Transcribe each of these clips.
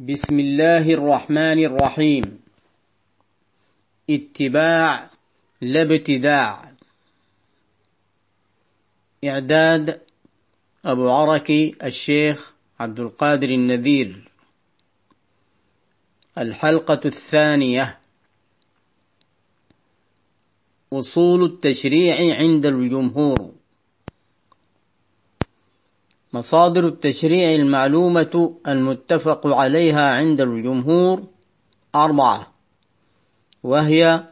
بسم الله الرحمن الرحيم اتباع لا ابتداع إعداد أبو عركي الشيخ عبد القادر النذير الحلقة الثانية أصول التشريع عند الجمهور مصادر التشريع المعلومة المتفق عليها عند الجمهور أربعة وهي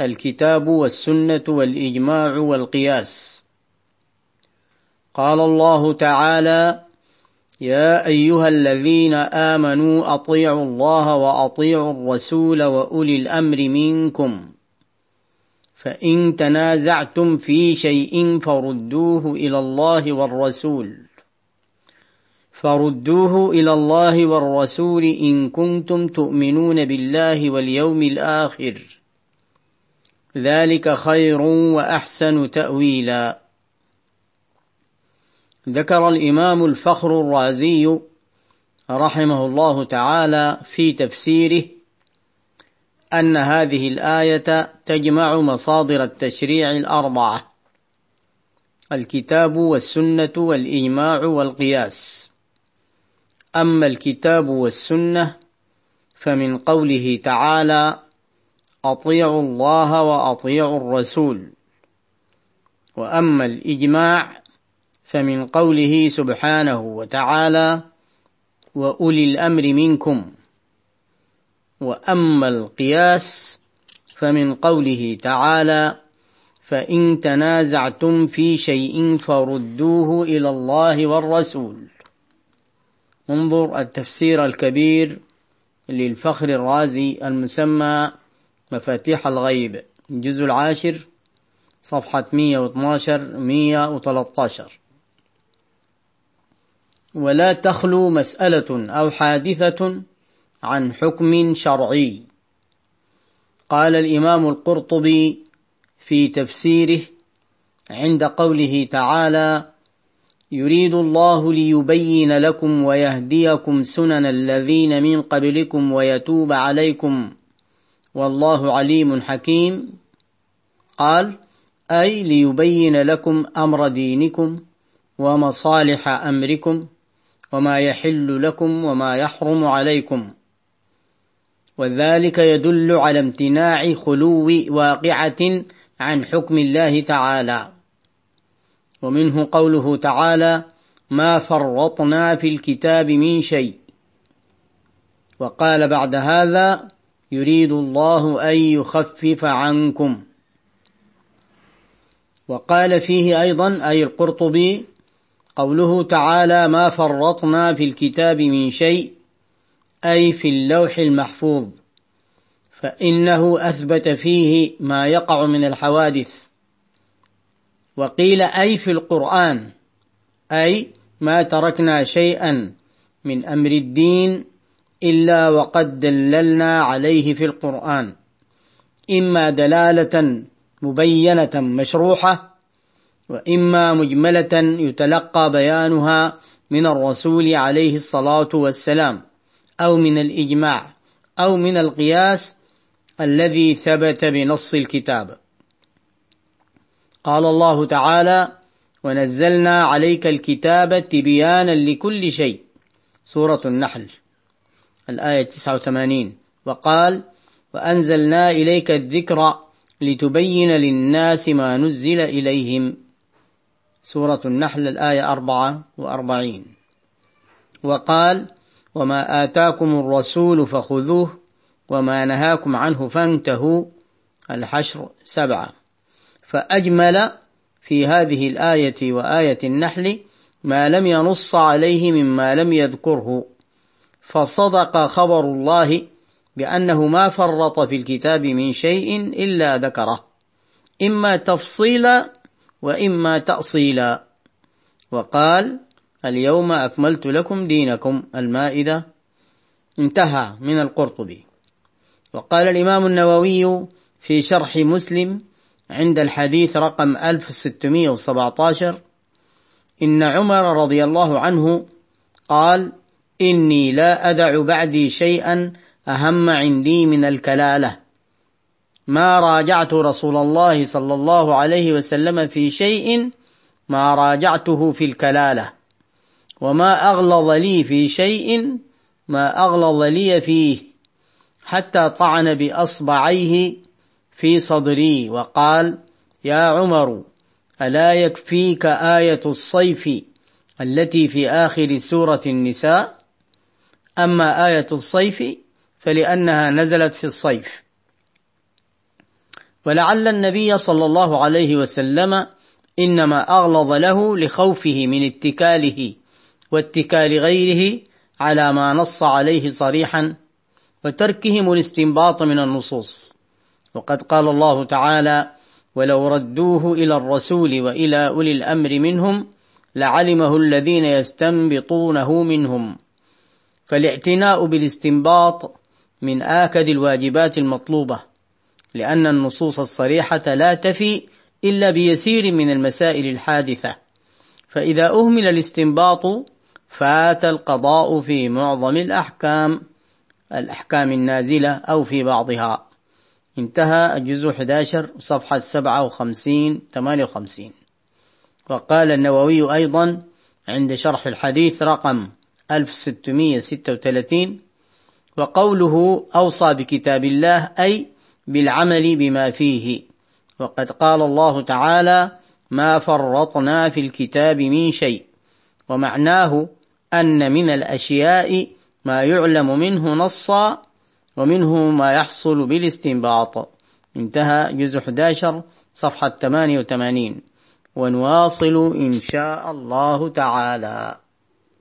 الكتاب والسنة والإجماع والقياس. قال الله تعالى يا أيها الذين آمنوا أطيعوا الله وأطيعوا الرسول وأولي الأمر منكم فإن تنازعتم في شيء فردوه إلى الله والرسول. فردوه إلى الله والرسول إن كنتم تؤمنون بالله واليوم الآخر. ذلك خير وأحسن تأويلا. ذكر الإمام الفخر الرازي رحمه الله تعالى في تفسيره أن هذه الآية تجمع مصادر التشريع الأربعة الكتاب والسنة والإجماع والقياس. أما الكتاب والسنة فمن قوله تعالى أطيعوا الله وأطيعوا الرسول. وأما الإجماع فمن قوله سبحانه وتعالى وأولي الأمر منكم. وأما القياس فمن قوله تعالى فإن تنازعتم في شيء فردوه إلى الله والرسول. انظر التفسير الكبير للفخر الرازي المسمى مفاتيح الغيب الجزء العاشر صفحة 112 113 ولا تخلو مسألة أو حادثة عن حكم شرعي. قال الإمام القرطبي في تفسيره عند قوله تعالى يريد الله ليبين لكم ويهديكم سنن الذين من قبلكم ويتوب عليكم. والله عليم حكيم. قال أي ليبين لكم أمر دينكم ومصالح أمركم وما يحل لكم وما يحرم عليكم. وذلك يدل على امتناع خلو واقعة عن حكم الله تعالى. ومنه قوله تعالى ما فرطنا في الكتاب من شيء. وقال بعد هذا يريد الله أن يخفف عنكم. وقال فيه أيضا أي القرطبي قوله تعالى ما فرطنا في الكتاب من شيء أي في اللوح المحفوظ فإنه أثبت فيه ما يقع من الحوادث. وقيل أي في القرآن أي ما تركنا شيئا من أمر الدين إلا وقد دللنا عليه في القرآن. إما دلالة مبينة مشروحة وإما مجملة يتلقى بيانها من الرسول عليه الصلاة والسلام أو من الإجماع أو من القياس الذي ثبت بنص الكتاب. قال الله تعالى ونزلنا عليك الكتاب تبيانا لكل شيء. سورة النحل. الآية 89 وقال وأنزلنا إليك الذكر لتبين للناس ما نزل إليهم. سورة النحل الآية 44 وقال وما آتاكم الرسول فخذوه وما نهاكم عنه فانتهوا. الحشر سبعة. فأجمل في هذه الآية وآية النحل ما لم ينص عليه مما لم يذكره. فصدق خبر الله بأنه ما فرط في الكتاب من شيء إلا ذكره. إما تفصيلا وإما تأصيلا. وقال اليوم أكملت لكم دينكم. المائدة انتهى من القرطبي. وقال الإمام النووي في شرح مسلم عند الحديث رقم 1617 إن عمر رضي الله عنه قال إني لا أدع بعدي شيئا أهم عندي من الكلالة. ما راجعت رسول الله صلى الله عليه وسلم في شيء ما راجعته في الكلالة. وما أغلظ لي في شيء ما أغلظ لي فيه حتى طعن بأصبعيه في صدري وقال يا عمر ألا يكفيك آية الصيف التي في آخر سورة النساء؟ أما آية الصيف فلأنها نزلت في الصيف. ولعل النبي صلى الله عليه وسلم إنما أغلظ له لخوفه من اتكاله واتكال غيره على ما نص عليه صريحا وتركهم الاستنباط من النصوص. وقد قال الله تعالى ولو ردوه إلى الرسول وإلى أولي الأمر منهم لعلمه الذين يستنبطونه منهم فالاعتناء بالاستنباط من آكد الواجبات المطلوبة لأن النصوص الصريحة لا تفي إلا بيسير من المسائل الحادثة. فإذا أهمل الاستنباط فات القضاء في معظم الأحكام الأحكام النازلة أو في بعضها. انتهى الجزء 11 صفحة 57 58 وقال النووي أيضا عند شرح الحديث رقم 1636 وقوله أوصى بكتاب الله أي بالعمل بما فيه. وقد قال الله تعالى ما فرطنا في الكتاب من شيء ومعناه أن من الأشياء ما يعلم منه نصا ومنه ما يحصل بالاستنباط. انتهى جزء 11 صفحة 88 ونواصل إن شاء الله تعالى.